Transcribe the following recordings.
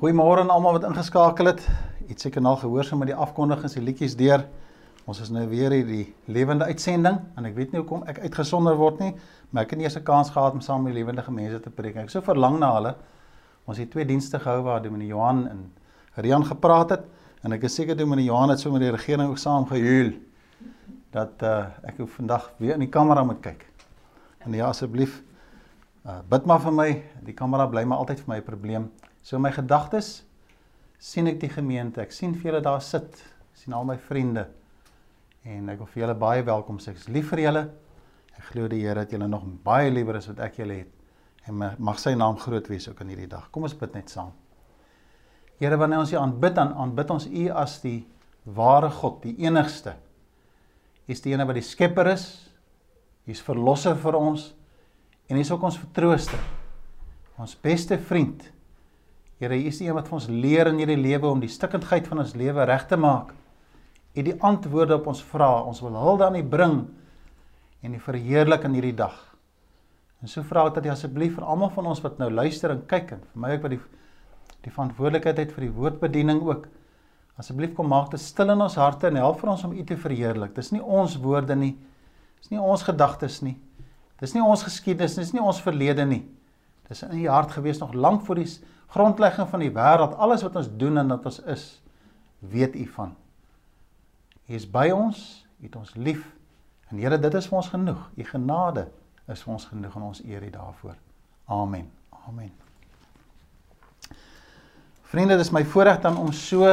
Goeiemôre aan almal wat ingeskakel het. Iets seker nou gehoor so met die afkondigings, die liedjies deur. Ons is nou weer hier die lewende uitsending en ek weet nie hoekom ek uitgesonder word nie, maar ek het nie eens 'n kans gehad om saam met lewendige mense te preek. Ek so verlang na hulle. Ons het twee dienste gehou waar Dominee Johan en Rian gepraat het en ek is seker Dominee Johan het so met die regering ook saam gehuil dat uh, ek hoef vandag weer in die kamera moet kyk. En ja asseblief uh, bid maar vir my. Die kamera bly maar altyd vir my 'n probleem. So my gedagtes sien ek die gemeente. Ek sien vir julle daar sit. Ek sien al my vriende. En ek wil vir julle baie welkom sê. Ek is lief vir julle. Ek glo die Here dat julle nog baie liewer is wat ek julle het. En mag sy naam groot wees ook in hierdie dag. Kom ons bid net saam. Here, wanneer ons U aanbid, dan aanbid ons U as die ware God, die enigste. U is die een wat die skepper is. U is verlosser vir ons en U is ook ons vertrooster. Ons beste vriend. Here, U is die een wat vir ons leer in hierdie lewe om die stikkindheid van ons lewe reg te maak. U die antwoorde op ons vrae. Ons wil hulde aan U bring en U verheerlik in hierdie dag. En so vra ek dat U asseblief vir almal van ons wat nou luister en kyk en vir my ook wat die die verantwoordelikheid het vir die woordbediening ook. Asseblief kom maak dit stil in ons harte en help vir ons om U te verheerlik. Dis nie ons woorde nie. Dis nie ons gedagtes nie. Dis nie ons geskiedenis, dis nie ons verlede nie. Dis in U hart gewees nog lank voor die grondlegging van die wêreld. Alles wat ons doen en wat ons is, weet U van. U is by ons, U het ons lief. En Here, dit is vir ons genoeg. U genade is vir ons genoeg en ons eer U daarvoor. Amen. Amen. Vriende, dit is my voorreg dan om so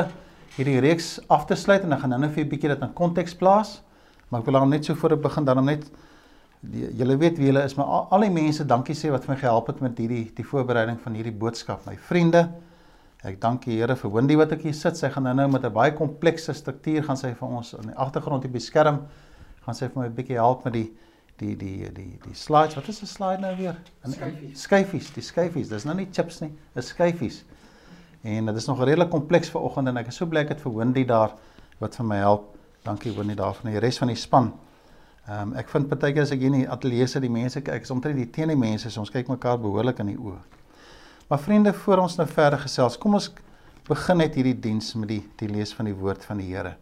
hierdie reeks af te sluit en ek gaan nou-nou vir 'n bietjie dit in konteks plaas. Maar ek wil dan net so voor ek begin dan net die, julle weet wie julle is, maar al, al die mense dankie sê wat vir my gehelp het met hierdie die voorbereiding van hierdie boodskap. My vriende, Ek dank die Here vir Wendy wat ek hier sit. Sy gaan nou-nou met 'n baie komplekse struktuur gaan sy vir ons in die agtergrond hier beskerm. Gaan sy vir my 'n bietjie help met die die die die die slides. Wat is 'n slide nou weer? Skyfies. Skyfies, die skyfies. Dis nou nie chips nie, dis skyfies. En dit is nog redelik kompleks vir oggend en ek is so bly ek het vir Wendy daar wat vir my help. Dankie Wendy daarvan en die res van die span. Ehm um, ek vind partykeer as ek hier in die ateljee sit, die mense ek is omtrent die teen die mense, so ons kyk mekaar behoorlik in die oë. Maar vriende, voor ons nou verder gesels, kom ons begin net hierdie diens met die die lees van die woord van die Here.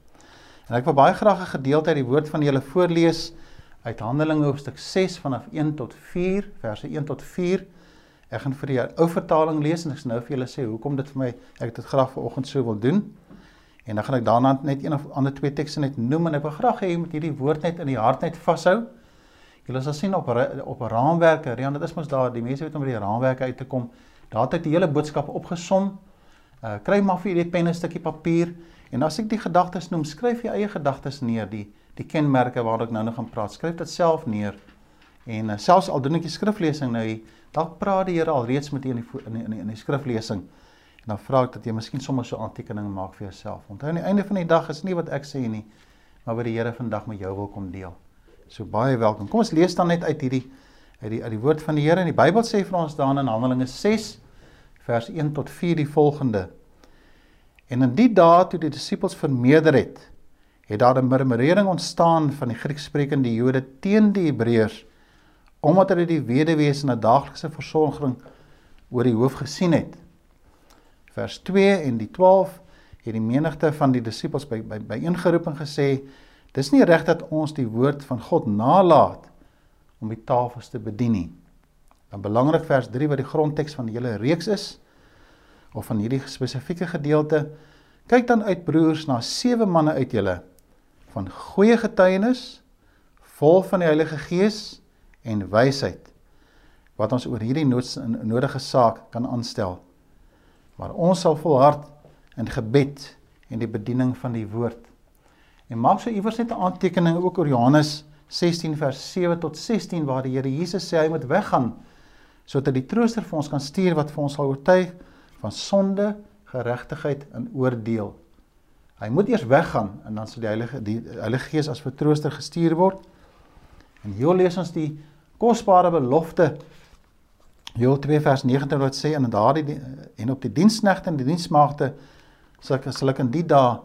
En ek wil baie graag 'n gedeelte uit die woord van julle voorlees uit Handelinge hoofstuk 6 vanaf 1 tot 4, verse 1 tot 4. Ek gaan vir die ou vertaling lees en ek sal nou vir julle sê hoekom dit vir my ek dit graag vanoggend so wil doen. En dan gaan ek daarna net een of ander twee tekste net noem en ek wil graag hê jy moet hierdie woord net in die hart net vashou. Julle sal sien op op raamwerke, Rian, dit is mos daar, die mense weet om by die raamwerke uit te kom. Daar het ek die hele boodskap opgesom. Uh kry maar vir hierdie pen 'n stukkie papier en as ek die gedagtes noem, skryf jy eie gedagtes neer, die die kenmerke waaroor ek nou nog gaan praat. Skryf dit self neer. En uh, selfs al doen ek die skriflesing nou dalk praat die Here al reeds met u in die in die, in die, in die skriflesing. En dan vra ek dat jy miskien sommer so 'n aantekening maak vir jouself. Onthou aan die einde van die dag is nie wat ek sê nie, maar wat die Here vandag met jou wil kom deel. So baie welkom. Kom ons lees dan net uit hierdie uit die uit die woord van die Here in die Bybel sê vir ons daar in Handelinge 6 vers 1 tot 4 die volgende. En in die dae toe die disippels vermeerder het, het daar 'n murmurering ontstaan van die Griekssprekende Jode teen die Hebreërs omdat hulle die weduwees in 'n daaglikse versorging oor die hoof gesien het. Vers 2 en die 12 het die menigte van die disippels by by byeengeroep en gesê: "Dis nie reg dat ons die woord van God nalat om die tafels te bedien nie." Dan belangrik vers 3 wat die grondteks van die hele reeks is of van hierdie spesifieke gedeelte. Kyk dan uit broers na sewe manne uit julle van goeie getuienis, vol van die Heilige Gees en wysheid wat ons oor hierdie nodige saak kan aanstel. Maar ons sal volhard in gebed en die bediening van die woord. En maak so iewers net 'n aantekening ook oor Johannes 16 vers 7 tot 16 waar die Here Jesus sê hy moet weggaan sodat die trooster vir ons kan stuur wat vir ons sal oortuig van sonde, geregtigheid en oordeel. Hy moet eers weggaan en dan sal die Heilige die Heilige Gees as vertrooster gestuur word. En hier lees ons die kosbare belofte Joel 2 vers 19 wat sê en daardie en op die diensknegte en die diensmaagde sal ek sal ek in die dae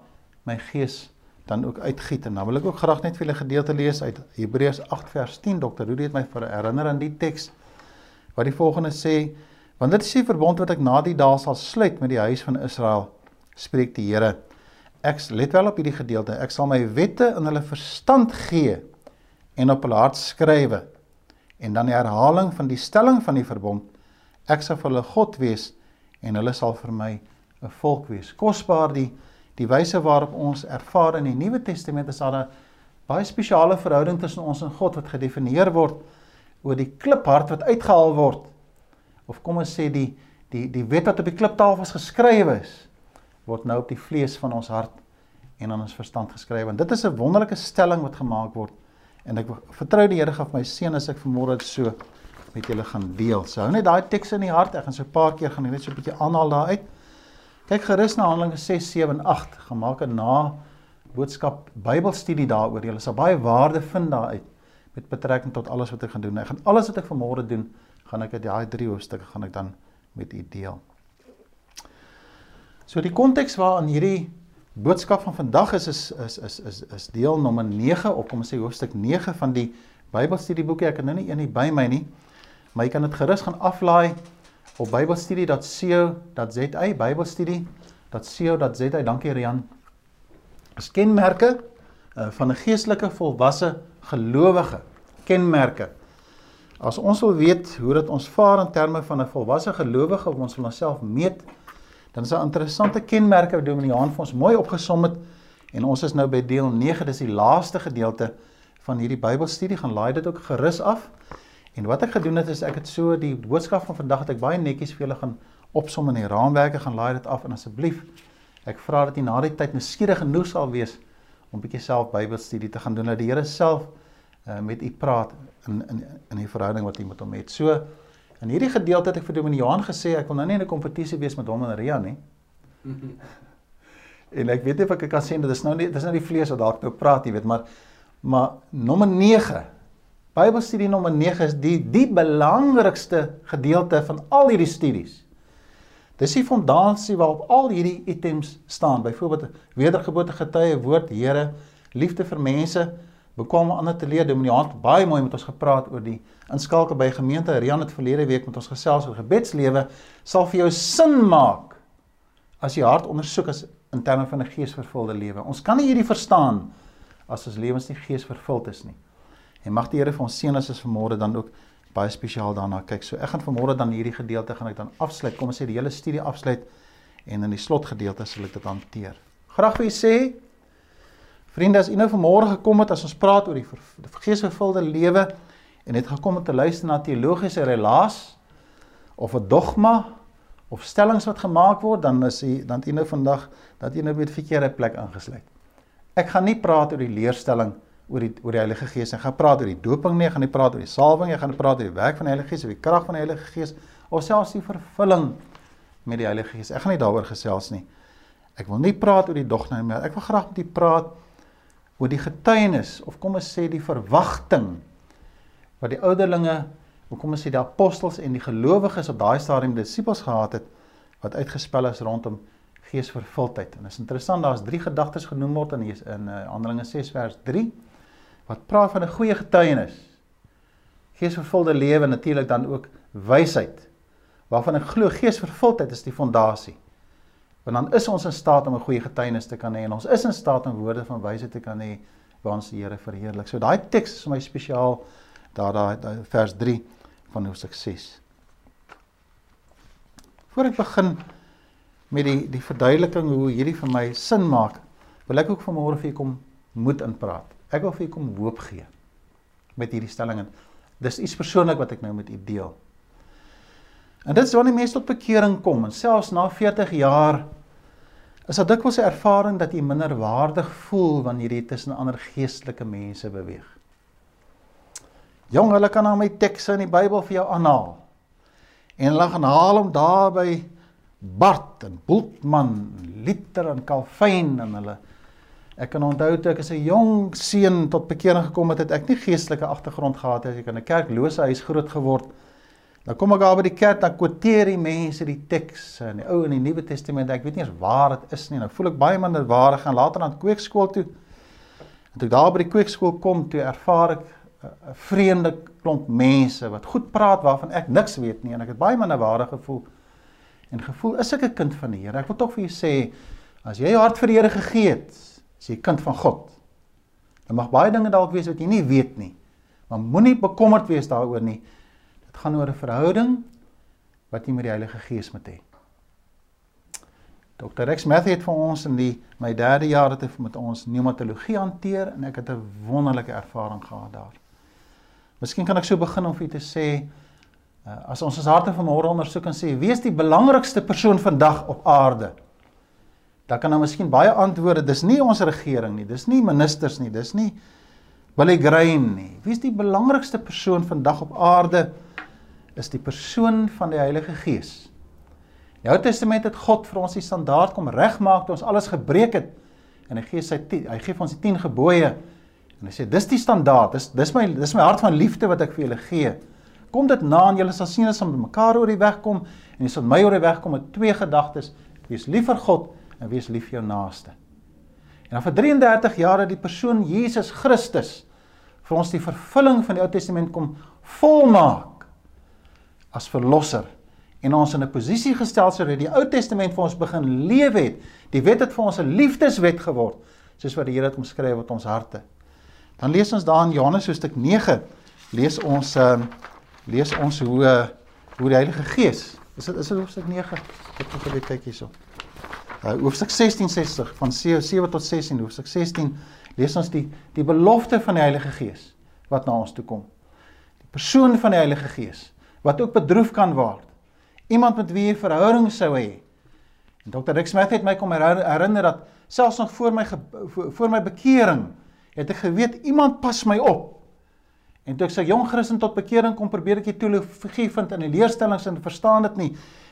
my gees dan ook uitgiet en dan wil ek ook graag net vir julle gedeelte lees uit Hebreërs 8 vers 10 Dr. Rudy het my herinner aan die teks wat die volgende sê Want dit is die verbond wat ek na die dae sal sluit met die huis van Israel, spreek die Here. Ek let wel op hierdie gedeelte. Ek sal my wette in hulle verstand gee en op hulle hart skrywe. En dan die herhaling van die stelling van die verbond. Ek sal vir hulle God wees en hulle sal vir my 'n volk wees. Kosbaar die die wyse waarop ons ervaar in die Nuwe Testament is daar 'n baie spesiale verhouding tussen ons en God wat gedefinieer word oor die kliphart wat uitgehaal word. Of kom ons sê die die die wet wat op die kliptafels geskrywe is word nou op die vlees van ons hart en aan ons verstand geskryf. En dit is 'n wonderlike stelling wat gemaak word en ek vertrou die Here gaan my seën as ek vanmôre dit so met julle gaan deel. So hou net daai teks in die hart. Ek gaan so 'n paar keer gaan net so 'n bietjie aanhaal daar uit. Kyk gerus na Handelinge 6, 7 en 8. Gemaak 'n na boodskap Bybelstudie daaroor. Jy sal baie waarde vind daaruit met betrekking tot alles wat ek gaan doen. Ek gaan alles wat ek vanmôre doen, gaan ek uit daai drie hoofstukke gaan ek dan met u deel. So die konteks waarin hierdie boodskap van vandag is is is is is is deel nommer 9 of kom ons sê hoofstuk 9 van die Bybelstudieboekie. Ek het nou nie een hier by my nie, maar jy kan dit gerus gaan aflaai op bybelstudie.co.za, bybelstudie.co.za. Dankie Rian. As kenmerke uh, van 'n geestelike volwasse gelowige. Kenmerke. As ons wil weet hoe dit ons vaar in terme van 'n volwasse gelowige, of ons wil onsself meet, dan is daar interessante kenmerke wat Dominee Haan vir ons mooi opgesom het en ons is nou by deel 9, dis die laaste gedeelte van hierdie Bybelstudie. Gaan laai dit ook gerus af. En wat ek gedoen het is ek het so die boodskap van vandag het ek baie netjies vir julle gaan opsom in die raamwerke gaan laai dit af en asseblief ek vra dat jy na die tyd nuuskierig genoeg sal wees om bietjie self Bybelstudie te gaan doen dat die Here self uh, met u praat in in in die verhouding wat u met hom het. So in hierdie gedeelte het ek vir Dominee Johan gesê ek wil nou nie in 'n kompetisie wees met hom en Ria nie. en ek weet nie of ek kan sê dit is nou nie dis nou die vlees wat dalk nou praat, jy weet, maar maar nommer 9 Bybelstudie nommer 9 is die die belangrikste gedeelte van al hierdie studies. Dis die fondasie waarop al hierdie items staan. Byvoorbeeld wedergeboorte getuie, woord, Here, liefde vir mense, bekwame ander te leer. Dominee Hans baie mooi met ons gepraat oor die inskakel by gemeente. Rian het verlede week met ons gesels oor gebedslewe sal vir jou sin maak as jy hart ondersoek as in terme van 'n geesvervulde lewe. Ons kan nie hierdie verstaan as ons lewens nie geesvervuld is nie. En mag die Here vir ons seën as ons vanmôre dan ook baie spesiaal daarna kyk. So ek gaan vanmôre dan hierdie gedeelte gaan ek dan afsluit. Kom ons sê die hele studie afsluit en in die slotgedeelte sal ek dit hanteer. Graag wil sê vriende as u nou vanmôre gekom het as ons praat oor die, die geesvervulde lewe en het gekom om te luister na teologiese relaas of 'n dogma of stellings wat gemaak word dan is u dan u nou vandag dat u nou by 'n verkeerde plek aangesluit. Ek gaan nie praat oor die leerstelling oor die oor die Heilige Gees. Ek gaan praat oor die doping nie, ek gaan nie praat oor die salwing, ek gaan praat oor die werk van die Heilige Gees, oor die krag van die Heilige Gees of selfs die vervulling met die Heilige Gees. Ek gaan nie daaroor gesels nie. Ek wil nie praat oor die dogma nie, ek wil graag met u praat oor die getuienis of kom ons sê die verwagting wat die ouderlinge, of kom ons sê die apostels en die gelowiges op daai stadium disippels gehad het wat uitgespel is rondom geesvervuldheid. En dit is interessant, daar's drie gedagtes genoem word in in uh, Handelinge 6 vers 3 wat praat van 'n goeie getuienis. Geesvervulde lewe natuurlik dan ook wysheid. Waarvan ek glo geesvervuldheid is die fondasie. Want dan is ons in staat om 'n goeie getuienis te kan hê en ons is in staat om woorde van wysheid te kan hê waar ons die Here verheerlik. So daai teks is vir my spesiaal daar daai vers 3 van Hoofstuk 6. Voordat ek begin met die die verduideliking hoe hierdie vir my sin maak, wil ek ook vanmôre vir u kom moed inpraat. Ek wil vir u kom hoop gee met hierdie stelling en dis iets persoonlik wat ek nou met u deel. En dit is wanneer mense tot bekering kom en selfs na 40 jaar is dit dikwels 'n ervaring dat jy minder waardig voel wanneer jy tussen ander geestelike mense beweeg. Jong, hulle kan na my tekste in die Bybel vir jou aanhaal. En hulle gaan haal hom daar by Bart en Bultmann, Luther en Calvin en hulle Ek kan onthou toe ek as 'n jong seun tot bekering gekom het, het ek nie geestelike agtergrond gehad het. Ek het in 'n kerklose huis groot geword. Dan kom ek daar by die kerk, dan quoteer die mense die teks in die Ou en die Nuwe Testament. Ek weet nie eens waar dit is nie. Nou voel ek baie minder waar gaan later aan kweekskool toe. En toe ek daar by die kweekskool kom, toe ervaar ek 'n vreemde klomp mense wat goed praat waarvan ek niks weet nie en ek het baie minderwaardig gevoel. En gevoel is ek 'n kind van die Here. Ek wil tog vir jou sê as jy jou hart vir die Here gegee het, is jy 'n kind van God. Daar mag baie dinge dalk wees wat jy nie weet nie. Maar moenie bekommerd wees daaroor nie. Dit gaan oor 'n verhouding wat jy met die Heilige Gees moet hê. Dr. Rex Matthew het vir ons in die my derde jaar het hy met ons pneumatologie hanteer en ek het 'n wonderlike ervaring gehad daar. Miskien kan ek so begin om vir u te sê uh, as ons ons harte vanmôre ondersoek en sê wie is die belangrikste persoon vandag op aarde? Dan kan nou miskien baie antwoorde, dis nie ons regering nie, dis nie ministers nie, dis nie Billy Graham nie. Wie is die belangrikste persoon vandag op aarde? Is die persoon van die Heilige Gees. Die Ou Testament het God vir ons die standaard kom regmaak toe ons alles gebreek het. En hy gee sy hy gee ons die 10 gebooie. En hy sê dis die standaard. Dis dis my dis my hart van liefde wat ek vir julle gee. Kom dit na en julle sal sien as ons mekaar oor die weg kom en jy sal my oor die weg kom met twee gedagtes: wees lief vir God en wees lief vir jou naaste. En dan vir 33 jaar het die persoon Jesus Christus vir ons die vervulling van die Ou Testament kom volmaak as verlosser en ons in 'n posisie gestel sodat die Ou Testament vir ons begin leef het. Die wet het vir ons 'n liefdeswet geword, soos wat die Here dit omskryf op ons harte. Dan lees ons daar in Johannes hoofstuk 9, lees ons ehm uh, lees ons hoe uh, hoe die Heilige Gees. Is dit is dit hoofstuk 9? Ek het net kyk hierso. Uh hoofstuk 16 60 van 7, 7 tot 16 hoofstuk 16 lees ons die die belofte van die Heilige Gees wat na ons toe kom. Die persoon van die Heilige Gees wat ook bedroef kan word iemand met wie jy verhouding sou hê. En Dr. Rick Smith het my kom herinner dat selfs nog voor my voor my bekering het ek geweet iemand pas my op. En toe ek sy jong Christen tot bekering kom probeer ek die teologie vind in die leerstellings en verstaan dit nie.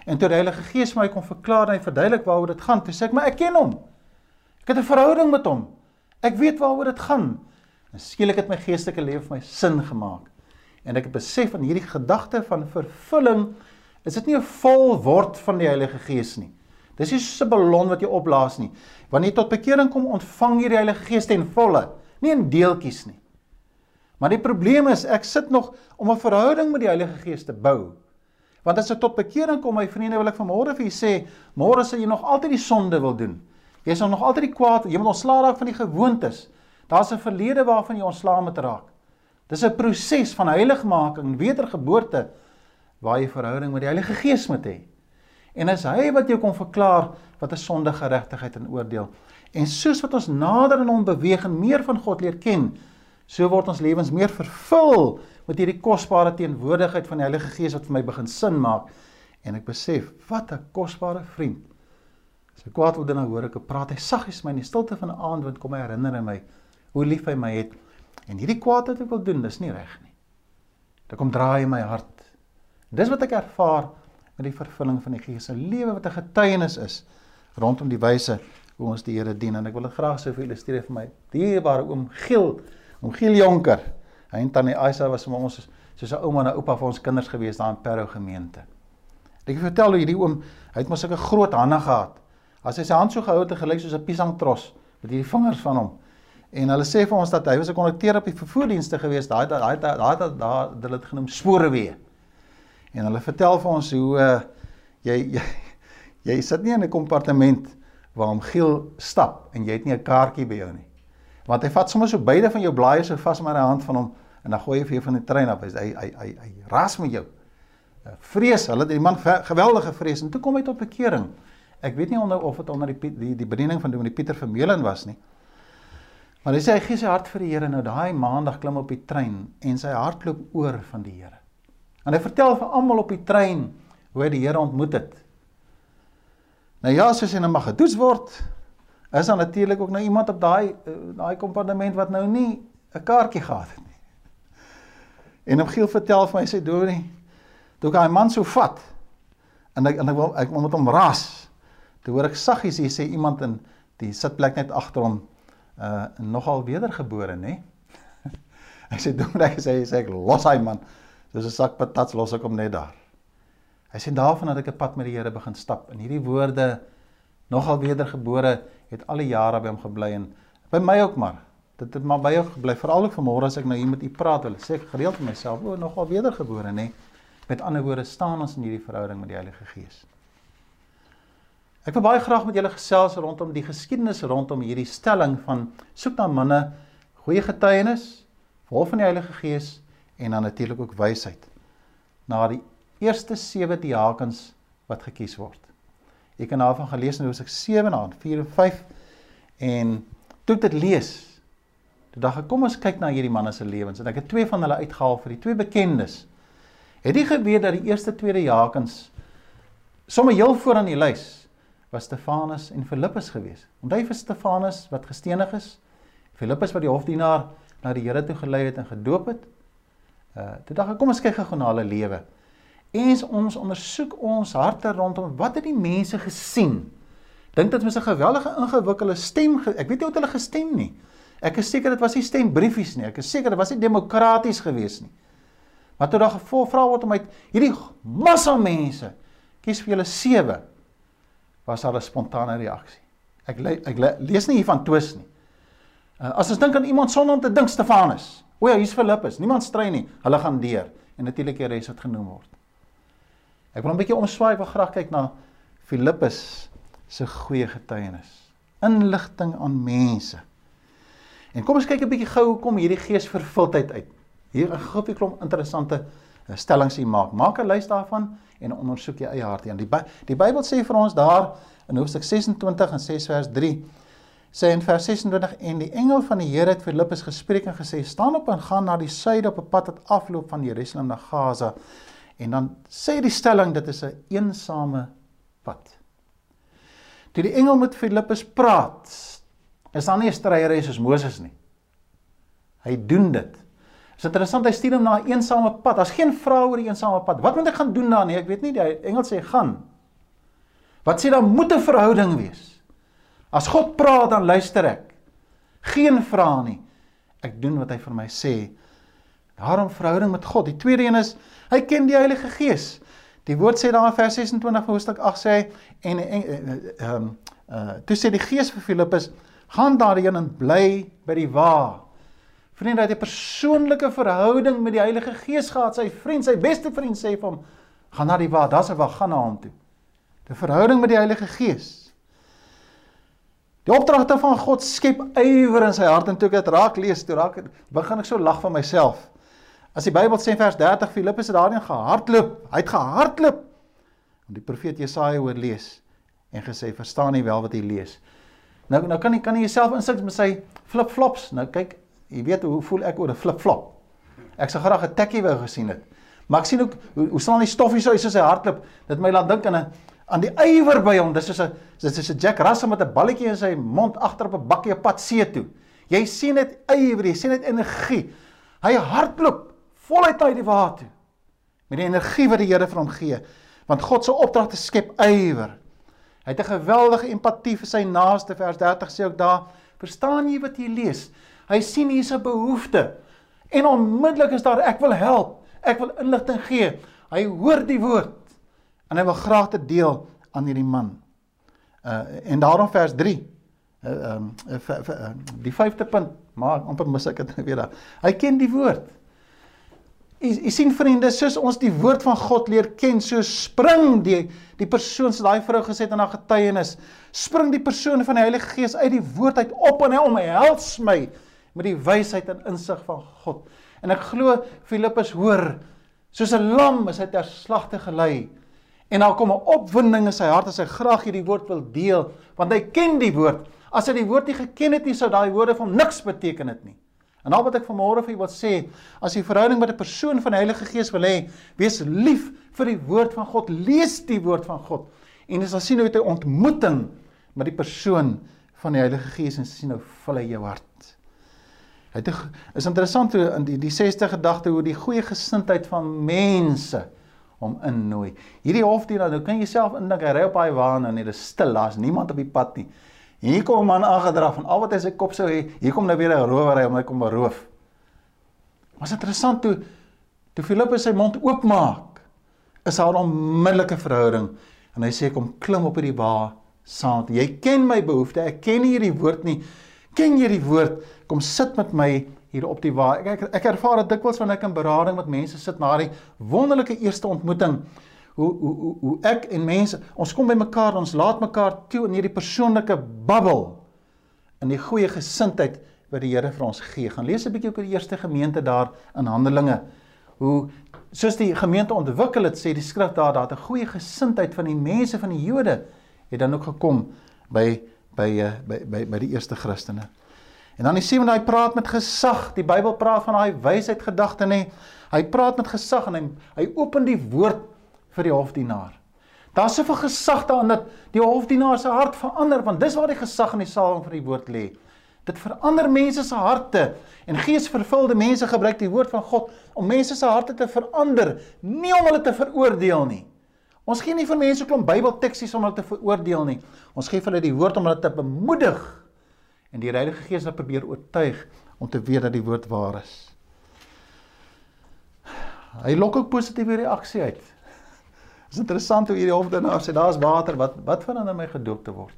En toe die Heilige Gees my kom verklaar en hy verduidelik waaroor dit gaan, toe sê ek maar ek ken hom. Ek het 'n verhouding met hom. Ek weet waaroor dit gaan. En skielik het my geestelike lewe vir my sin gemaak. En ek het besef van hierdie gedagte van vervulling is dit nie 'n vol word van die Heilige Gees nie. Dis nie so 'n ballon wat jy opblaas nie. Wanneer jy tot bekering kom, ontvang jy die Heilige Gees ten volle, nie in deeltjies nie. Maar die probleem is ek sit nog om 'n verhouding met die Heilige Gees te bou. Want as jy tot bekering kom, my vriende, wil ek vanmôre vir julle sê, môre sal jy nog altyd die sonde wil doen. Jy sal nog altyd die kwaad, jy moet ontslaa raak van die gewoontes. Daar's 'n verlede waarvan jy ontslaa moet raak. Dis 'n proses van heiligmaking, wedergeboorte waar jy verhouding met die Heilige Gees moet hê. En as hy wat jou kom verklaar wat 'n sonde geregtigheid en oordeel. En soos wat ons nader aan hom beweeg en meer van God leer ken, so word ons lewens meer vervul met hierdie kosbare teenwoordigheid van die Heilige Gees wat vir my begin sin maak. En ek besef, wat 'n kosbare vriend. As ek kwaad wil doen, dan hoor ek hom praat. Hy saggies my in die stilte van 'n aand wat kom hy herinner my hoe lief hy my het. En hierdie kwaad wat ek wil doen, dis nie reg nie. Dit kom draai in my hart Dis wat ek ervaar met die vervulling van die Gees, 'n lewe wat 'n getuienis is rondom die wyse hoe ons die Here dien en ek wil dit graag sou illustreer vir my dierbare oom Giel, oom Giel Jonker. Hy en tannie Aisa was vir ons soos 'n ouma en 'n oupa vir ons kinders gewees daar in Parow gemeente. Ek vertel hoe hierdie oom, hy het mos sulke groot hande gehad. As hy sy hand so gehou het, het gelyk soos 'n piesangtros met hierdie vingers van hom. En hulle sê vir ons dat hy was 'n kondukteur op die vervoerdienste gewees. Daai daai daai daai daai hulle het genoem spoorweë. En hulle vertel vir ons hoe uh, jy jy jy sit nie in 'n kompartement waar hom Giel stap en jy het nie 'n kaartjie by jou nie. Want hy vat sommer so beide van jou blaaie so vas in die hand van hom en dan gooi hy vir jou van die trein af. Hy hy hy hy ras met jou. Uh, vrees, hulle het die man geweldige vrees en toe kom hy tot bekering. Ek weet nie onder of dit onder die die die bediening van Dominee Pieter Vermeulen was nie. Maar hy sê hy gee sy hart vir die Here nou daai maandag klim op die trein en sy hart loop oor van die Here. En hy vertel vir almal op die trein hoe hy die Here ontmoet het. Nou ja, soos hy nou mag gedoes word, is daar natuurlik ook nou iemand op daai eh, daai kompartement wat nou nie 'n kaartjie gehad het nie. En hom Giel vertel vir my sê Dorie, toe ek daai man so vat en ek en ek wil ek moet hom ras. Toe hoor ek saggies hier sê iemand in die sitplek net agter hom uh nogal wedergebore, nê? Ek sê Dorie, hy sê sê ek los hy man. Soos 'n sak patats los ek hom net daar. Hy sê daarvan dat ek 'n pad met die Here begin stap en hierdie woorde nogal wedergebore het al die jare by hom gebly en by my ook maar. Dit het maar by jou gebly. Veral ek vanmôre as ek nou hier met u praat, wil ek sê gereeld vir myself, o, nogal wedergebore, nê. Met ander woorde, staan ons in hierdie verhouding met die Heilige Gees. Ek wil baie graag met julle gesels rondom die geskiedenis rondom hierdie stelling van soek na manne goeie getuienis, vol van die Heilige Gees en dan natuurlik ook wysheid. Na die eerste 7 diakens wat gekies word. Ek het daarvan gelees in Hosea 7 aan 4 en 5 en toe dit lees, toe dink ek kom ons kyk na hierdie manne se lewens en ek het twee van hulle uitgehaal vir die twee bekendes. Het nie gebeur dat die eerste twee diakens sommer heel vooraan die lys was Stefanus en Filippus gewees. Onthou vir Stefanus wat gestenig is, Filippus wat die hofdienaar na die Here toe gelei het en gedoop het. Uh toe dink ek kom ons kyk gou na hulle lewe. Eens ons ondersoek ons harte rondom wat het die mense gesien? Dink dit was 'n geweldige ingewikkelde stem. Ek weet nie hoe hulle gestem nie. Ek is seker dit was nie stembriefies nie. Ek is seker dit was nie demokraties gewees nie. Maar toe daar gevra word om uit hierdie massa mense kies vir julle sewe was daar 'n spontane reaksie. Ek le, ek le, lees nie hiervan twis nie. Uh, as ons dink aan iemand sonder om te dink Stefanus. O ja, hier's Filippus. Niemand strei nie. Hulle gaan deur en natuurlik die res wat genoem word. Ek wil 'n bietjie omswaai, ek wil graag kyk na Filippus se goeie getuienis. Inligting aan mense. En kom ons kyk 'n bietjie gou hoe kom hierdie geesvervuldheid uit. Hier 'n groepie klomp interessante stellings hier maak. Maak 'n lys daarvan en ondersoek jou eie hart in. Die die Bybel sê vir ons daar in Hoofstuk 26 en 6 vers 3 sê in vers 26 en die engel van die Here het Filippus gespreek en gesê staan op en gaan na die suide op 'n pad wat afloop van Jerusalem na Gaza En dan sê die stelling dit is 'n een eensame pad. Toe die engel met Filippus praat, is daar nie 'n stryery soos Moses nie. Hy doen dit. Dit is interessant hy stuur hom na 'n een eensame pad. Daar's geen vrae oor die eensame pad. Wat moet ek gaan doen daar nie? Ek weet nie die engel sê gaan. Wat sê dan moet 'n verhouding wees? As God praat dan luister ek. Geen vrae nie. Ek doen wat hy vir my sê. Daarom verhouding met God. Die tweede een is hy ken die Heilige Gees. Die woord sê daar in vers 26 van hoofstuk 8 sê en ehm uh, uh, toe sê die Gees vir Filippus gaan daarheen en bly by die wa. Vriende, hy het 'n persoonlike verhouding met die Heilige Gees gehad. Sy vriend, sy beste vriend sê vir hom gaan na die wa. Daar's 'n wa gaan na hom toe. 'n Verhouding met die Heilige Gees. Die opdragte van God skep ywer in sy hart en toe ek dit raak lees, toe raak begin ek so lag van myself. As die Bybel sê vers 30 Filippus het daarin gehardloop. Hy het gehardloop. En die profeet Jesaja hoor lees en gesê verstaan nie wel wat hy lees. Nou nou kan jy kan jy jouself insig met sy flip-flops. Nou kyk, jy weet hoe voel ek oor 'n flip-flop. Ek sou graag 'n tekkie wou gesien het. Maar ek sien ook hoe hoe staan die stoffie so soos hy hardloop. Dit my laat dink aan 'n aan die ywer by hom. Dis soos 'n dit is 'n Jack Russell met 'n balletjie in sy mond agter op 'n bakkie op pad see toe. Jy sien dit ywer, jy sien dit energie. Hy hardloop voluit uit die water toe met die energie wat die Here vir hom gee want God se opdrag te skep ywer hy het 'n geweldige empatie vir sy naaste vers 30 sê ook daar verstaan jy wat jy lees hy sien hier's 'n behoefte. En onmiddellik is daar ek wil help. Ek wil inligting gee. Hy hoor die woord. En hy wil graag dit deel aan hierdie man. Uh, en daarom vers 3 uh, um, uh, uh, die 5de punt. Maar amper mis ek dit weer daar. Hy ken die woord. Jy, jy sien vriende, soos ons die woord van God leer ken, so spring die die persoon se daai vrou gesê het in haar getuienis, spring die persoon van die Heilige Gees uit die woord uit op en hy omhels my met die wysheid en insig van God. En ek glo Filippus hoor, soos 'n lam is hy ter slagte gelei. En daar kom 'n opwinding in sy hart as hy graag hierdie woord wil deel, want hy ken die woord. As hy die woord nie geken het nie, sou daai woorde vir hom niks beteken het nie. En al wat ek vanmôre vir u wil sê, as jy verhouding met 'n persoon van die Heilige Gees wil hê, wees lief vir die woord van God, lees die woord van God. En as jy sien hoe jy 'n ontmoeting met die persoon van die Heilige Gees en sien hoe vul hy jou hart. Hy het is interessant hoe in die die 60 gedagte hoe die goeie gesindheid van mense om innooi. Hierdie hofdienaar, nou kan jy self indink hy ry op daai wa en dit is stil, daar's niemand op die pad nie. Hier kom 'n man aangedraf en al wat hy sy kop sou hê, hier kom nou weer 'n rowery om hy kom beroof. Is interessant toe toe Filippus sy mond oopmaak, is daar 'n onmiddellike verhouding en hy sê kom klim op hierdie ba saam. Jy ken my behoeftes, ek ken nie hierdie woord nie. Ken jy die woord? Kom sit met my hier op die waar. Ek ek, ek ervaar dit dikwels wanneer ek in berading met mense sit na die wonderlike eerste ontmoeting. Hoe hoe hoe hoe ek en mense, ons kom by mekaar, ons laat mekaar toe in hierdie persoonlike babbel in die goeie gesindheid wat die Here vir ons gee. Gaan lees 'n bietjie oor die eerste gemeente daar in Handelinge. Hoe soos die gemeente ontwikkel het, sê die skrif daar dat 'n goeie gesindheid van die mense van die Jode het dan ook gekom by by eh, by by, by die eerste Christene. En dan die sewende hy praat met gesag. Die Bybel praat van daai wysheid gedagte nê. Hy praat met gesag en hy hy open die woord vir die hofdienaar. Daar's soveel gesag daarin dat die hofdienaar se hart verander want dis waar die gesag in die saal van die woord lê. Dit verander mense se harte en geesvervulde mense gebruik die woord van God om mense se harte te verander, nie om hulle te veroordeel nie. Ons gee nie vir mense klomp Bybelteksies om hulle te veroordeel nie. Ons gee vir hulle die woord om hulle te bemoedig en die Heilige Gees wat probeer oortuig om te weet dat die woord waar is. Hy lok ook positiewe reaksie uit. Dit is interessant hoe hierdie hofdienaar sê daar's water wat wat verander my gedoop te word.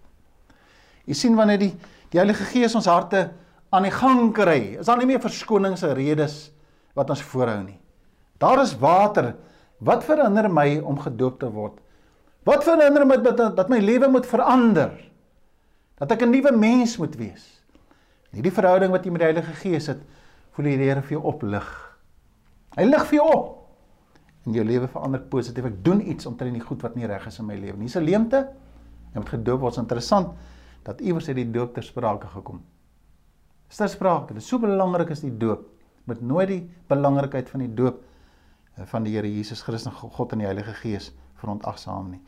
Jy sien wanneer die die Heilige Gees ons harte aan die gang kry, is daar nie meer verskonings en redes wat ons voorhou nie. Daar is water. Wat verander my om gedoop te word? Wat verander my dat dat my lewe moet verander? dat ek 'n nuwe mens moet wees. Nie die verhouding wat jy met die Heilige Gees het, voel die Here vir jou oplig. Hy lig vir jou op. En jou lewe verander positief. Ek doen iets omtrent die goed wat nie reg is in my lewe nie. Dis 'n leemte. Jy moet gedoop word. Interessant dat iewers het die doop ter sprake gekom. Is ter sprake. Dit is so belangrik as die doop. Moet nooit die belangrikheid van die doop van die Here Jesus Christus en God en die Heilige Gees verontagsaam nie.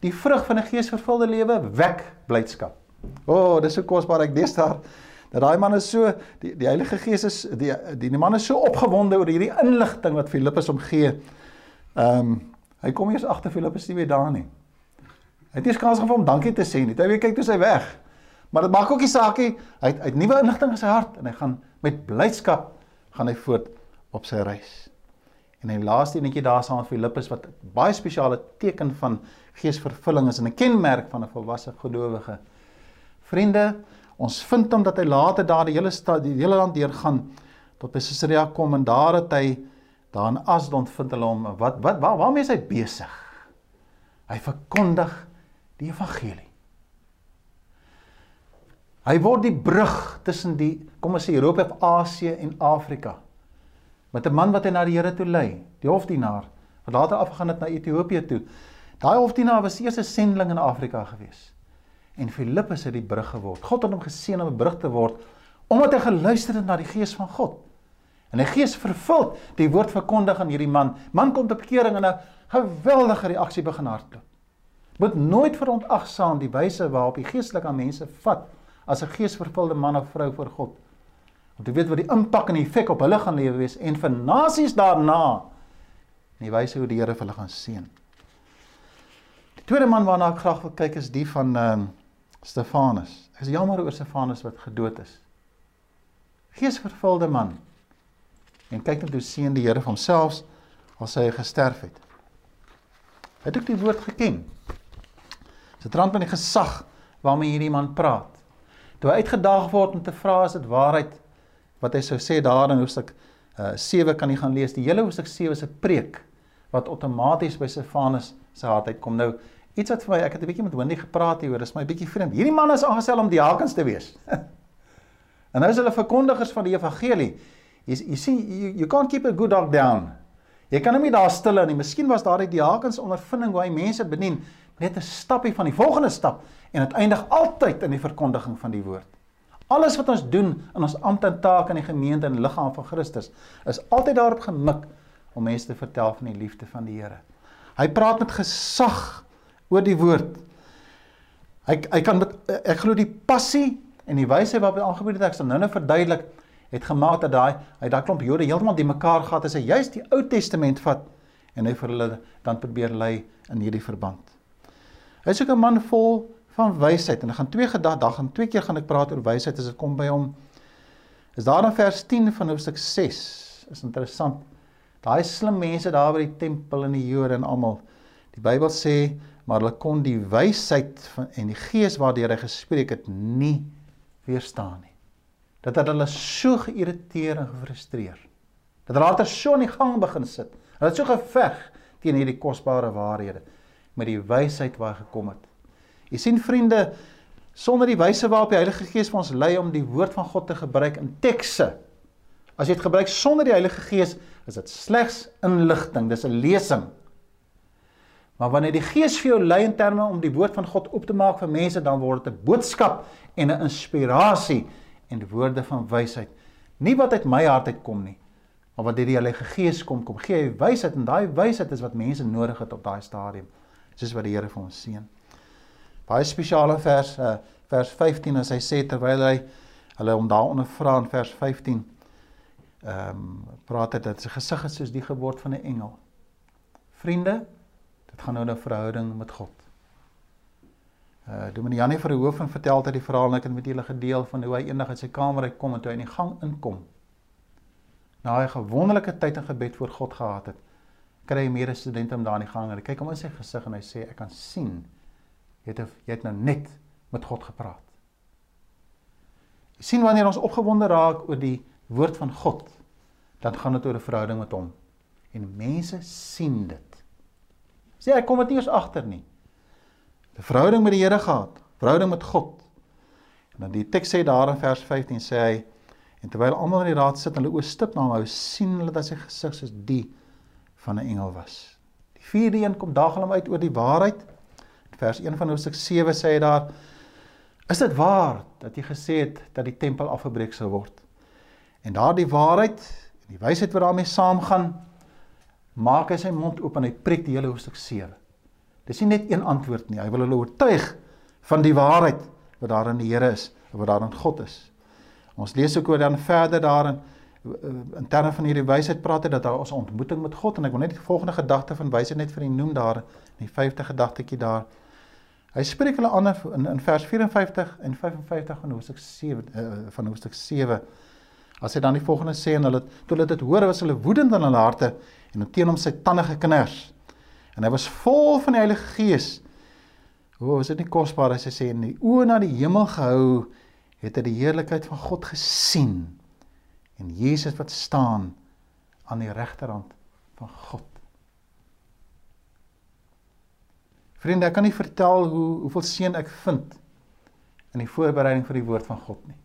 Die vrug van 'n geesvervulde lewe wek blydskap. O, oh, dis so kosbaar ek daar dat daai man is so die die Heilige Gees is die die die man is so opgewonde oor hierdie inligting wat Filippus hom gee. Ehm um, hy kom eers agter Filippus nie weer daar nie. Hy het eers kans gehad om dankie te sê nie. Hy weer kyk toe sy weg. Maar dit maak ook nie saak nie. Hy het, hy het nuwe inligting in sy hart en hy gaan met blydskap gaan hy voort op sy reis. En hy laaste enetjie daar met Filippus wat baie spesiale teken van geesvervulling is en 'n kenmerk van 'n volwasse gelowige. Vriende, ons vind hom dat hy later daar die hele stad, die hele land deurgaan tot by Caesarea kom en daar het hy daar in Asdod vind hulle hom. Wat wat waar, waarmee is hy besig? Hy verkondig die evangelie. Hy word die brug tussen die kom ons sê Europa, Asië en Afrika. Met 'n man wat hy na die Here toe lei, die hofdienaar wat later afgegaan het na Ethiopië toe. Daai hofdienaar was eers 'n sendeling in Afrika gewees en Filippus het die brug geword. God het hom geseën om 'n brug te word omdat hy geluister het na die gees van God. En die gees vervul die woord verkondig aan hierdie man. Man kom tot bekering en 'n geweldige reaksie begin hardloop. Moet nooit verontagsaam die wyse waarop die geestelike mense vat as 'n geesvervulde man of vrou voor God. Om te weet wat die impak en die effek op hulle gaan lewe wees en vir nasies daarna in die wyse hoe die Here hulle gaan seën. Die tweede man waarna ek graag wil kyk is die van ehm uh, Stefanus. Ek is jammer oor Stefanus wat gedood is. Geesvervulde man. En kyk net hoe seën die Here homself as hy gesterf het. Het ook die woord geken. Dit rand met die gesag waarmee hierdie man praat. Toe hy uitgedaag word om te vra as dit waarheid wat hy sou sê daar in hoofstuk uh, 7 kan jy gaan lees. Die hele hoofstuk 7 is 'n preek wat outomaties by Stefanus se hart uitkom. Nou Iets wat vir my, ek het 'n bietjie met Wendy gepraat hieroor, is my bietjie vreemd. Hierdie man is aangestel om diakens te wees. en nou is hulle verkondigers van die evangelie. Jy jy sien you, you can't keep a good dog down. Jy kan hom nie daar stil hou nie. Miskien was daardie diakens ondervinding hoe hy mense bedien net 'n stappie van die volgende stap en dit eindig altyd in die verkondiging van die woord. Alles wat ons doen in ons ampt en taak in die gemeente en liggaam van Christus is altyd daarop gemik om mense te vertel van die liefde van die Here. Hy praat met gesag oor die woord. Hy hy kan met ek glo die passie en die wyse waarop hy aangebied het ek sal nou-nou verduidelik het gemaak dat daai hy daai klomp Jode heeltemal die mekaar gehad as hy juist die Ou Testament vat en hy vir hulle dan probeer lei in hierdie verband. Hy is ook 'n man vol van wysheid en ek gaan twee gedag dag en twee keer gaan ek praat oor wysheid as dit kom by hom. Is daar in vers 10 van hoofstuk 6 is interessant. Daai slim mense daar by die tempel en die Jode en almal. Die Bybel sê maar hulle kon die wysheid van en die gees waardeur hy gespreek het nie weerstaan nie. dat het hulle so geïrriteer en gefrustreer. Dat hulle later so in die gang begin sit. Hulle het so geveg teen hierdie kosbare waarhede met die wysheid waar gekom het. Jy sien vriende, sonder die wyse waarop die Heilige Gees vir ons lei om die woord van God te gebruik in tekste. As jy dit gebruik sonder die Heilige Gees, is dit slegs inligting, dis 'n lesing. Maar wanneer die Gees vir jou lei in terme om die woord van God op te maak vir mense, dan word dit 'n boodskap en 'n inspirasie en woorde van wysheid. Nie wat uit my hart uitkom nie, maar wat deur die Heilige Gees kom, kom gee hy wysheid en daai wysheid is wat mense nodig het op daai stadium. Soos wat die Here vir ons seën. Baie spesiale vers uh, vers 15 as hy sê terwyl hy hulle hom daaronder vra in vers 15 ehm um, praat dit dat sy gesig is soos die geboorte van 'n engel. Vriende, dit gaan nou 'n verhouding met God. Uh Dominee Janie van die hoof en vertel dat die verhaal net met julle gedeel van hoe hy eendag uit sy kamer uit kom en toe hy in die gang inkom. Na 'n gewonderlike tyd in gebed voor God gehad het, kry hy mede studente om daar in die gang en hy kyk hom in sy gesig en hy sê ek kan sien jy het jy het nou net met God gepraat. Jy sien wanneer ons opgewonde raak oor die woord van God, dan gaan dit oor 'n verhouding met hom. En mense sien dit. Sê ek kom dit nie eens agter nie. 'n Verhouding met die Here gehad, verhouding met God. En dan die teks sê daar in vers 15 sê hy en terwyl almal in die raad sit en hulle oë stip na hom hou, sien hulle dat sy gesig soos die van 'n engel was. Die vierde een kom daag hom uit oor die waarheid. Vers 1 van Hoofstuk 7 sê hy daar: Is dit waar dat jy gesê het dat die tempel afgebreek sou word? En daardie waarheid en die wysheid wat daarmee saamgaan, maak hy sy mond oop en hy preek die hele hoofstuk 7. Dis nie net een antwoord nie. Hy wil hulle oortuig van die waarheid wat daar in die Here is, wat daar in God is. Ons lees ook oor dan verder daarin in terme van hierdie wysheid praat hy dat daar ons ontmoeting met God en ek wil net die volgende gedagte van wysheid net vir u noem daar in die vyfde gedagtetjie daar. Hy spreek hulle aan in in vers 54 en 55 van hoofstuk 7 uh, van hoofstuk 7 As hy dan die volgende sê en hulle toe hulle dit hoor was hulle woedend in hulle harte en teen hom sy tande geknars. En hy was vol van die Heilige Gees. O, is dit nie kosbaar as hy sê in die oë na die hemel gehou het hy die heerlikheid van God gesien en Jesus wat staan aan die regterhand van God. Vriende, ek kan nie vertel hoe hoeveel seën ek vind in die voorbereiding vir die woord van God nie.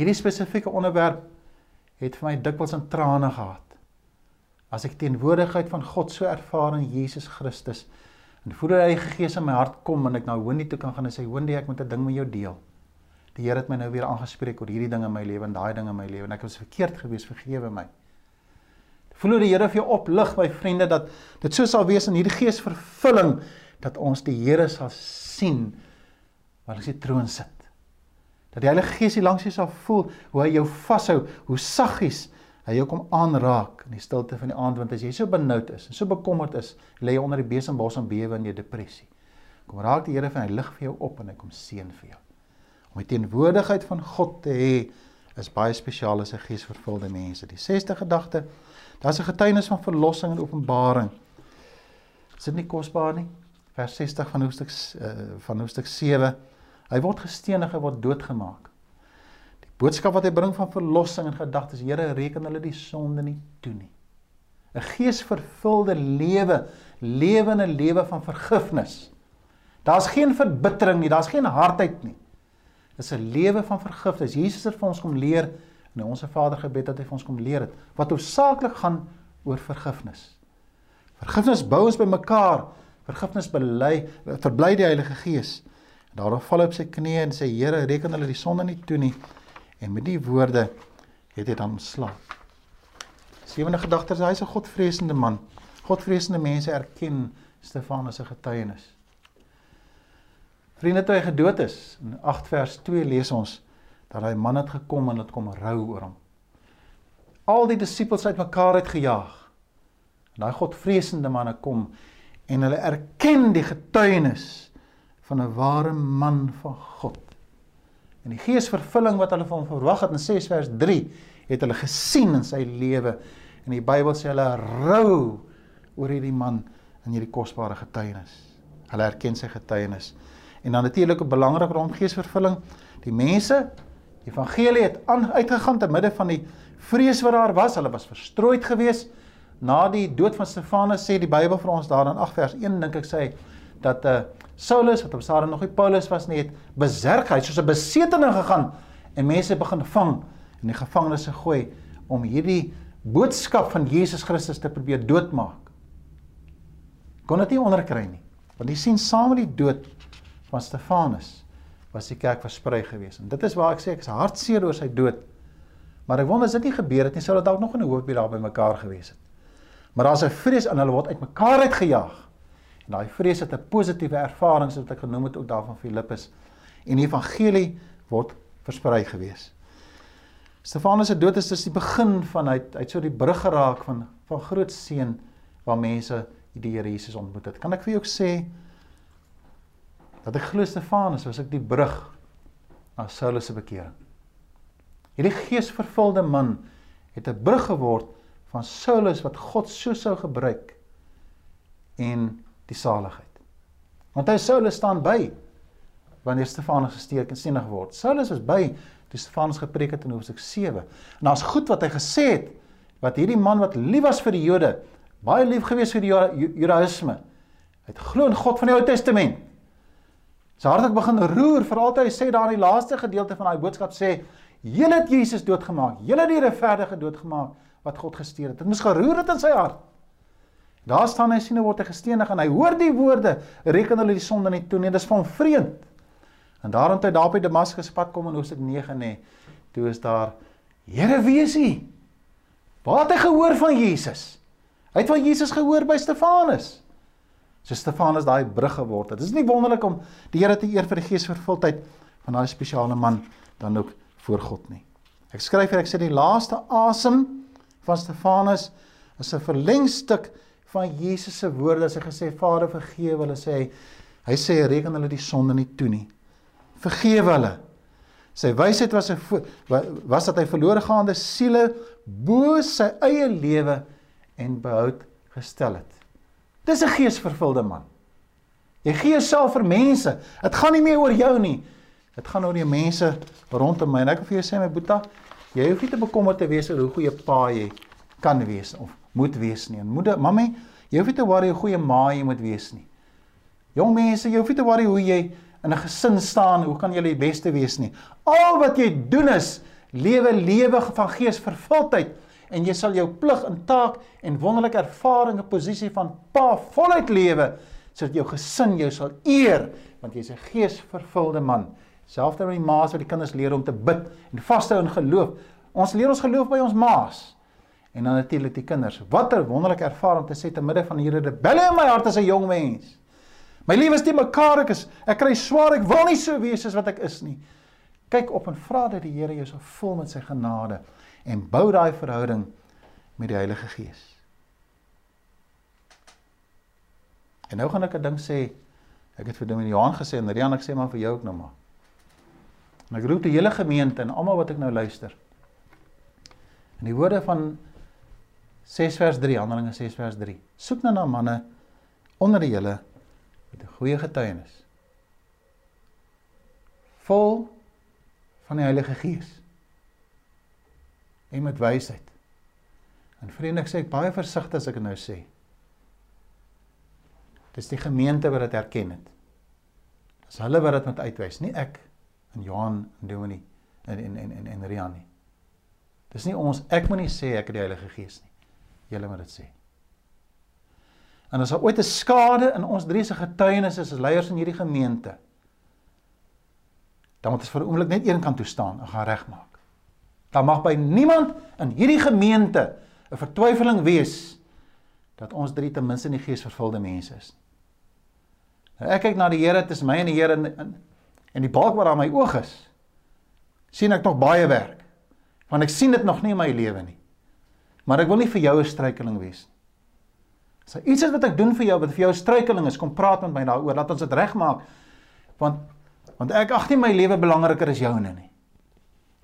Hierdie spesifieke onderwerp het vir my dikwels in trane gehad. As ek teenwoordigheid van God so ervaar in Jesus Christus en voel dat hy Gees in my hart kom en ek nou Wendy toe kan gaan en sê Wendy ek moet 'n ding met jou deel. Die Here het my nou weer aangespreek oor hierdie dinge in my lewe en daai dinge in my lewe en ek was verkeerd geweest, vergewe my. Voel hoe die Here vir jou oplig my vriende dat dit so sal wees in hierdie geesvervulling dat ons die Here sal sien waar hy sy troon sit. Dat die Heilige Gees hier langs jou sal voel hoe hy jou vashou, hoe saggies hy jou kom aanraak in die stilte van die aand want as jy so benoud is en so bekommerd is, lê jy onder die besembos en bewe in jou depressie. Kom raak die Here van hy lig vir jou op en hy kom seën vir jou. Om die teenwoordigheid van God te hê is baie spesiaal as 'n geesvervulde mense. Die 60 gedagte, daar's 'n getuienis van verlossing en openbaring. Is dit nie kosbaar nie? Vers 60 van hoofstuk uh, van hoofstuk 7 Hy word gestenig, hy word doodgemaak. Die boodskap wat hy bring van verlossing en gedagtes, Here, reken hulle die sonde nie toe nie. 'n Geesvervulde lewe, lewende lewe van vergifnis. Daar's geen verbittering nie, daar's geen hardheid nie. Dis 'n lewe van vergifnis. Jesus het vir ons kom leer in ons Vader gebed dat hy vir ons kom leer het wat hoofsaaklik gaan oor vergifnis. Vergifnis bou ons bymekaar. Vergifnis bely verbly die Heilige Gees. Daarop val hy op sy knieë en sê Here, reken hulle die sonde nie toe nie. En met die woorde het hy dan slaap. Sewende gedagte is hy's 'n Godvreesende man. Godvreesende mense erken Stefanus se getuienis. Vriende toe hy gedood is, in 8 vers 2 lees ons dat hy man het gekom en dit kom rou oor hom. Al die disippels het gejaag. En daai Godvreesende manne kom en hulle erken die getuienis van 'n ware man van God. En die geesvervulling wat hulle van verwag het in 6 vers 3 het hulle gesien in sy lewe. En die Bybel sê hulle rou oor hierdie man en hierdie kosbare getuienis. Hulle erken sy getuienis. En dan natuurlik 'n belangrike rond geesvervulling, die mense Die evangelie het aan uitgegaan te midde van die vrees wat daar was. Hulle was verstrooid geweest na die dood van Stefanus sê die Bybel vir ons daar in 8 vers 1 dink ek sê dat uh Saulus wat op Sare nog nie Paulus was nie het beserkheid soos 'n besetene gegaan en mense begin vang en die gevangenes gooi om hierdie boodskap van Jesus Christus te probeer doodmaak. Kon dit nie onderkry nie. Want jy sien saam met die dood van Stefanus was die kerk versprei gewees. En dit is waar ek sê ek is hartseer oor sy dood. Maar ek wonder as dit nie gebeur het nie, sou dit dalk nog in 'n hoopie daar by mekaar gewees het. Maar daar's 'n vrees in hulle word uitmekaar uitgejaag. En daai vrees het 'n positiewe ervaring soos ek genoem het ook daarvan Filippus. En die evangelie word versprei gewees. Stefanus se dood is dus die begin van hy hy't so die brug geraak van van groot seën waar mense die Here Jesus ontmoet het. Kan ek vir jou ook sê dat ek glo Stefanus was ek die brug na Saulus se bekering. Hierdie geesvervulde man het 'n brug geword van Saulus wat God so sou gebruik en die saligheid. Want hy Saulus staan by wanneer Stefanus gesteek en sienig word. Saulus was by toe Stefanus gepreek het in Hoofstuk 7. En daar's goed wat hy gesê het wat hierdie man wat lief was vir die Jode, baie lief gewees vir die Judaïsme. Hy het glo in God van die Ou Testament. Sy hart het begin roer vir altyd hy sê daar in die laaste gedeelte van daai boodskap sê, "Julle het Jesus doodgemaak. Julle het die regverdige doodgemaak." wat God gestuur het. Dit moes geroer het in sy hart. Daar staan hy sien hoe word hy gestenig en hy hoor die woorde, reken hulle die sonde nie toe nie. Dis van vreemd. En daarom toe daar by Damaskus pad kom in Hoofstuk 9 nê, toe is daar Here wie is hy? Waar het hy gehoor van Jesus? Hy het van Jesus gehoor by Stefanus. So Stefanus daai brug geword het. Dit is nie wonderlik om die Here te eer vir die geesvervuldheid van daai spesiale man dan ook voor God nie. Ek skryf hier ek sê die laaste asem van Stefanus is 'n verlengstuk van Jesus se woorde as hy gesê Vader vergewe hulle sê hy hy sê reken hulle die sonde nie toe nie. Vergewe hulle. Sy wysheid was 'n was dat hy verlore gaande siele bo sy eie lewe en behoud gestel het. Dis 'n geesvervulde man. Jy gee jouself vir mense. Dit gaan nie meer oor jou nie. Dit gaan oor die mense rondom my. En ek wil vir jou sê my boetie, Jy hoef nie te bekommerd te wees oor hoe goeie pa jy kan wees of moet wees nie. En moeder, mami, jy hoef nie te worry hoe goeie ma jy moet wees nie. Jong mense, jy hoef nie te worry hoe jy in 'n gesin staan, hoe kan jy die beste wees nie. Al wat jy doen is lewe lewe van geesvervuldheid en jy sal jou plig en taak en wonderlike ervaring en posisie van pa voluit lewe sodat jou gesin jou sal eer want jy's 'n geesvervulde man. Selfs met die ma's wat die kinders leer om te bid en vas te hou in geloof. Ons leer ons geloof by ons ma's. En dan natuurlik die kinders. Wat 'n wonderlike ervaring te sê te midde van hierdie rebelle in my hart as 'n jong mens. My lewe is nie mekaar ek is. Ek kry swaar, ek wil nie so wees as wat ek is nie. Kyk op en vra dat die Here jou sal vul met sy genade en bou daai verhouding met die Heilige Gees. En nou gaan ek 'n ding sê. Ek het vir Dominee Johan gesê en Rian ek sê maar vir jou ook nou maar. En ek roep die hele gemeente en almal wat ek nou luister. In die woorde van 6 vers 3, Handelinge 6 vers 3. Soek nou na manne onder julle met 'n goeie getuienis. Vol van die Heilige Gees. En met wysheid. En vriende, ek sê ek baie versigtig as ek dit nou sê. Dis die gemeente wat dit erken het. Dis hulle wat dit moet uitwys, nie ek en Johan en Dominee en en en en, en Rian nie. Dis nie ons ek moet nie sê ek het die Heilige Gees nie. Julle moet dit sê. En as daar ooit 'n skade in ons drie se getuienis is as leiers in hierdie gemeente, dan moet ons vir 'n oomblik net een kant toe staan en gaan regmaak. Daar mag by niemand in hierdie gemeente 'n vertwyfeling wees dat ons drie ten minste nie geesvervulde mense is. Nou ek kyk na die Here, is my en die Here in En die balk wat aan my oog is, sien ek nog baie werk. Want ek sien dit nog nie in my lewe nie. Maar ek wil nie vir jou 'n struikeling wees nie. As so, iets is wat ek doen vir jou wat vir jou 'n struikeling is, kom praat met my daaroor, laat ons dit regmaak. Want want ek ag nie my lewe belangriker as joune nie.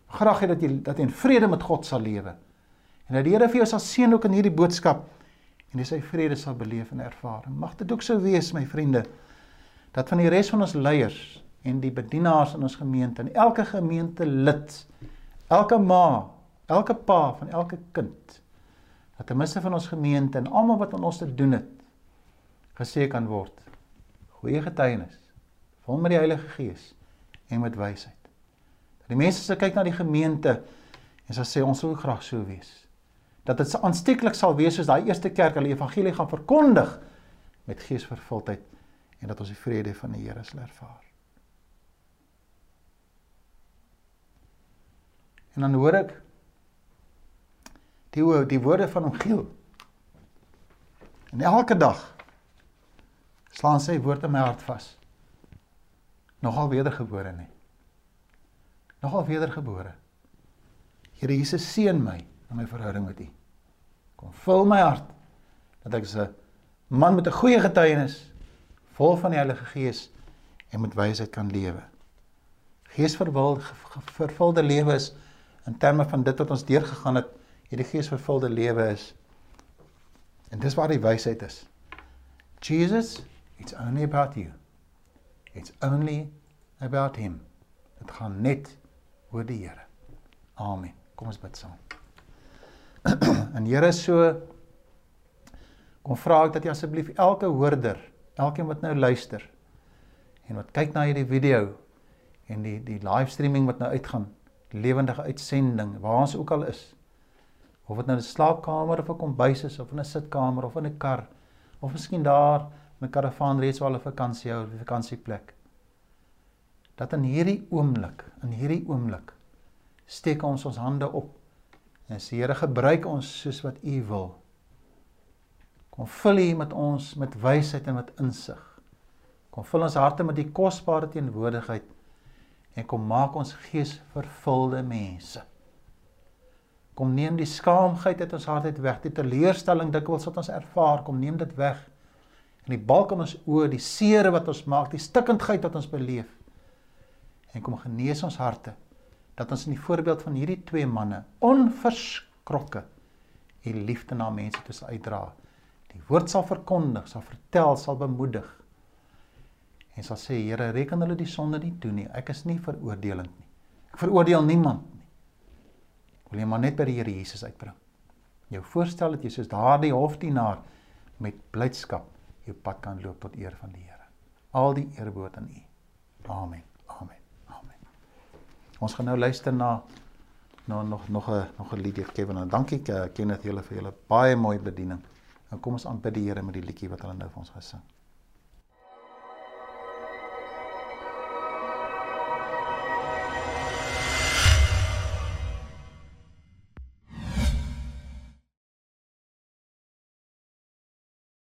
Graag hê dat jy dat jy in vrede met God sal lewe. En dat die Here vir jou sal seën ook in hierdie boodskap en jy sy vrede sal beleef en ervaar. Mag dit ook so wees, my vriende, dat van die res van ons leiers en die bedienaars in ons gemeente en elke gemeente lid, elke ma, elke pa van elke kind dat ten minste van ons gemeente en almal wat aan ons te doen het gesê kan word. Goeie getuienis, vol met die Heilige Gees en met wysheid. Die mense se kyk na die gemeente en sê sê ons wil graag so wees. Dat dit aansteeklik sal wees soos daai eerste kerk hulle evangelie gaan verkondig met geesvervuldheid en dat ons die vrede van die Here sal ervaar. En dan hoor ek die die woorde van hom geel. En elke dag slaan sy woord in my hart vas. Nogal wedergebore nie. Nogal wedergebore. Here Jesus seën my in my verhouding met U. Kom vul my hart dat ek 'n man met 'n goeie getuienis vol van die Heilige Gees en met wysheid kan lewe. Geesvervulde vervulde lewe is in terme van dit wat ons deurgegaan het, hierdie geesvervulde lewe is. En dis waar die wysheid is. Jesus, it's only about you. It's only about him. Dit gaan net oor die Here. Amen. Kom ons bid saam. en Here so kom vra ek dat jy asseblief elke hoorder, elkeen wat nou luister en wat kyk na hierdie video en die die livestreaming wat nou uitgaan, lewendige uitsending waar ons ook al is. Of dit nou 'n slaapkamer of 'n kombuis is of in 'n sitkamer of in 'n kar of miskien daar in 'n karavaan reeds waar hulle vakansie hou, 'n vakansieplek. Dat in hierdie oomblik, in hierdie oomblik steek ons ons hande op en sê Here gebruik ons soos wat U wil. Kom vul U met ons met wysheid en met insig. Kom vul ons harte met die kosbare teenwoordigheid en kom maak ons gees vervulde mense. Kom neem die skaamheid uit ons hart uit weg, die teleurstelling dikwels wat ons ervaar, kom neem dit weg. En die balk in ons oë, die seere wat ons maak, die stikkindheid wat ons beleef. En kom genees ons harte dat ons in die voorbeeld van hierdie twee manne onverskrokke die liefde na mense toe uitdra. Die woord sal verkondig, sal vertel, sal bemoedig. En sal sê Here, reken hulle die sonde nie toe nie. Ek is nie veroordelend nie. Ek veroordeel niemand nie. Wil jy maar net by die Here Jesus uitbring. Jou voorstel dat jy soos daardie hofdienaar met blydskap jou pad kan loop tot eer van die Here. Al die eer behoort aan U. Amen. Ons gaan nou luister na na nog nog 'n nog 'n liedjie Kevin en dankie Kenneth julle vir julle baie mooi bediening. En kom ons aanbid die Here met die liedjie wat hulle nou vir ons gesing.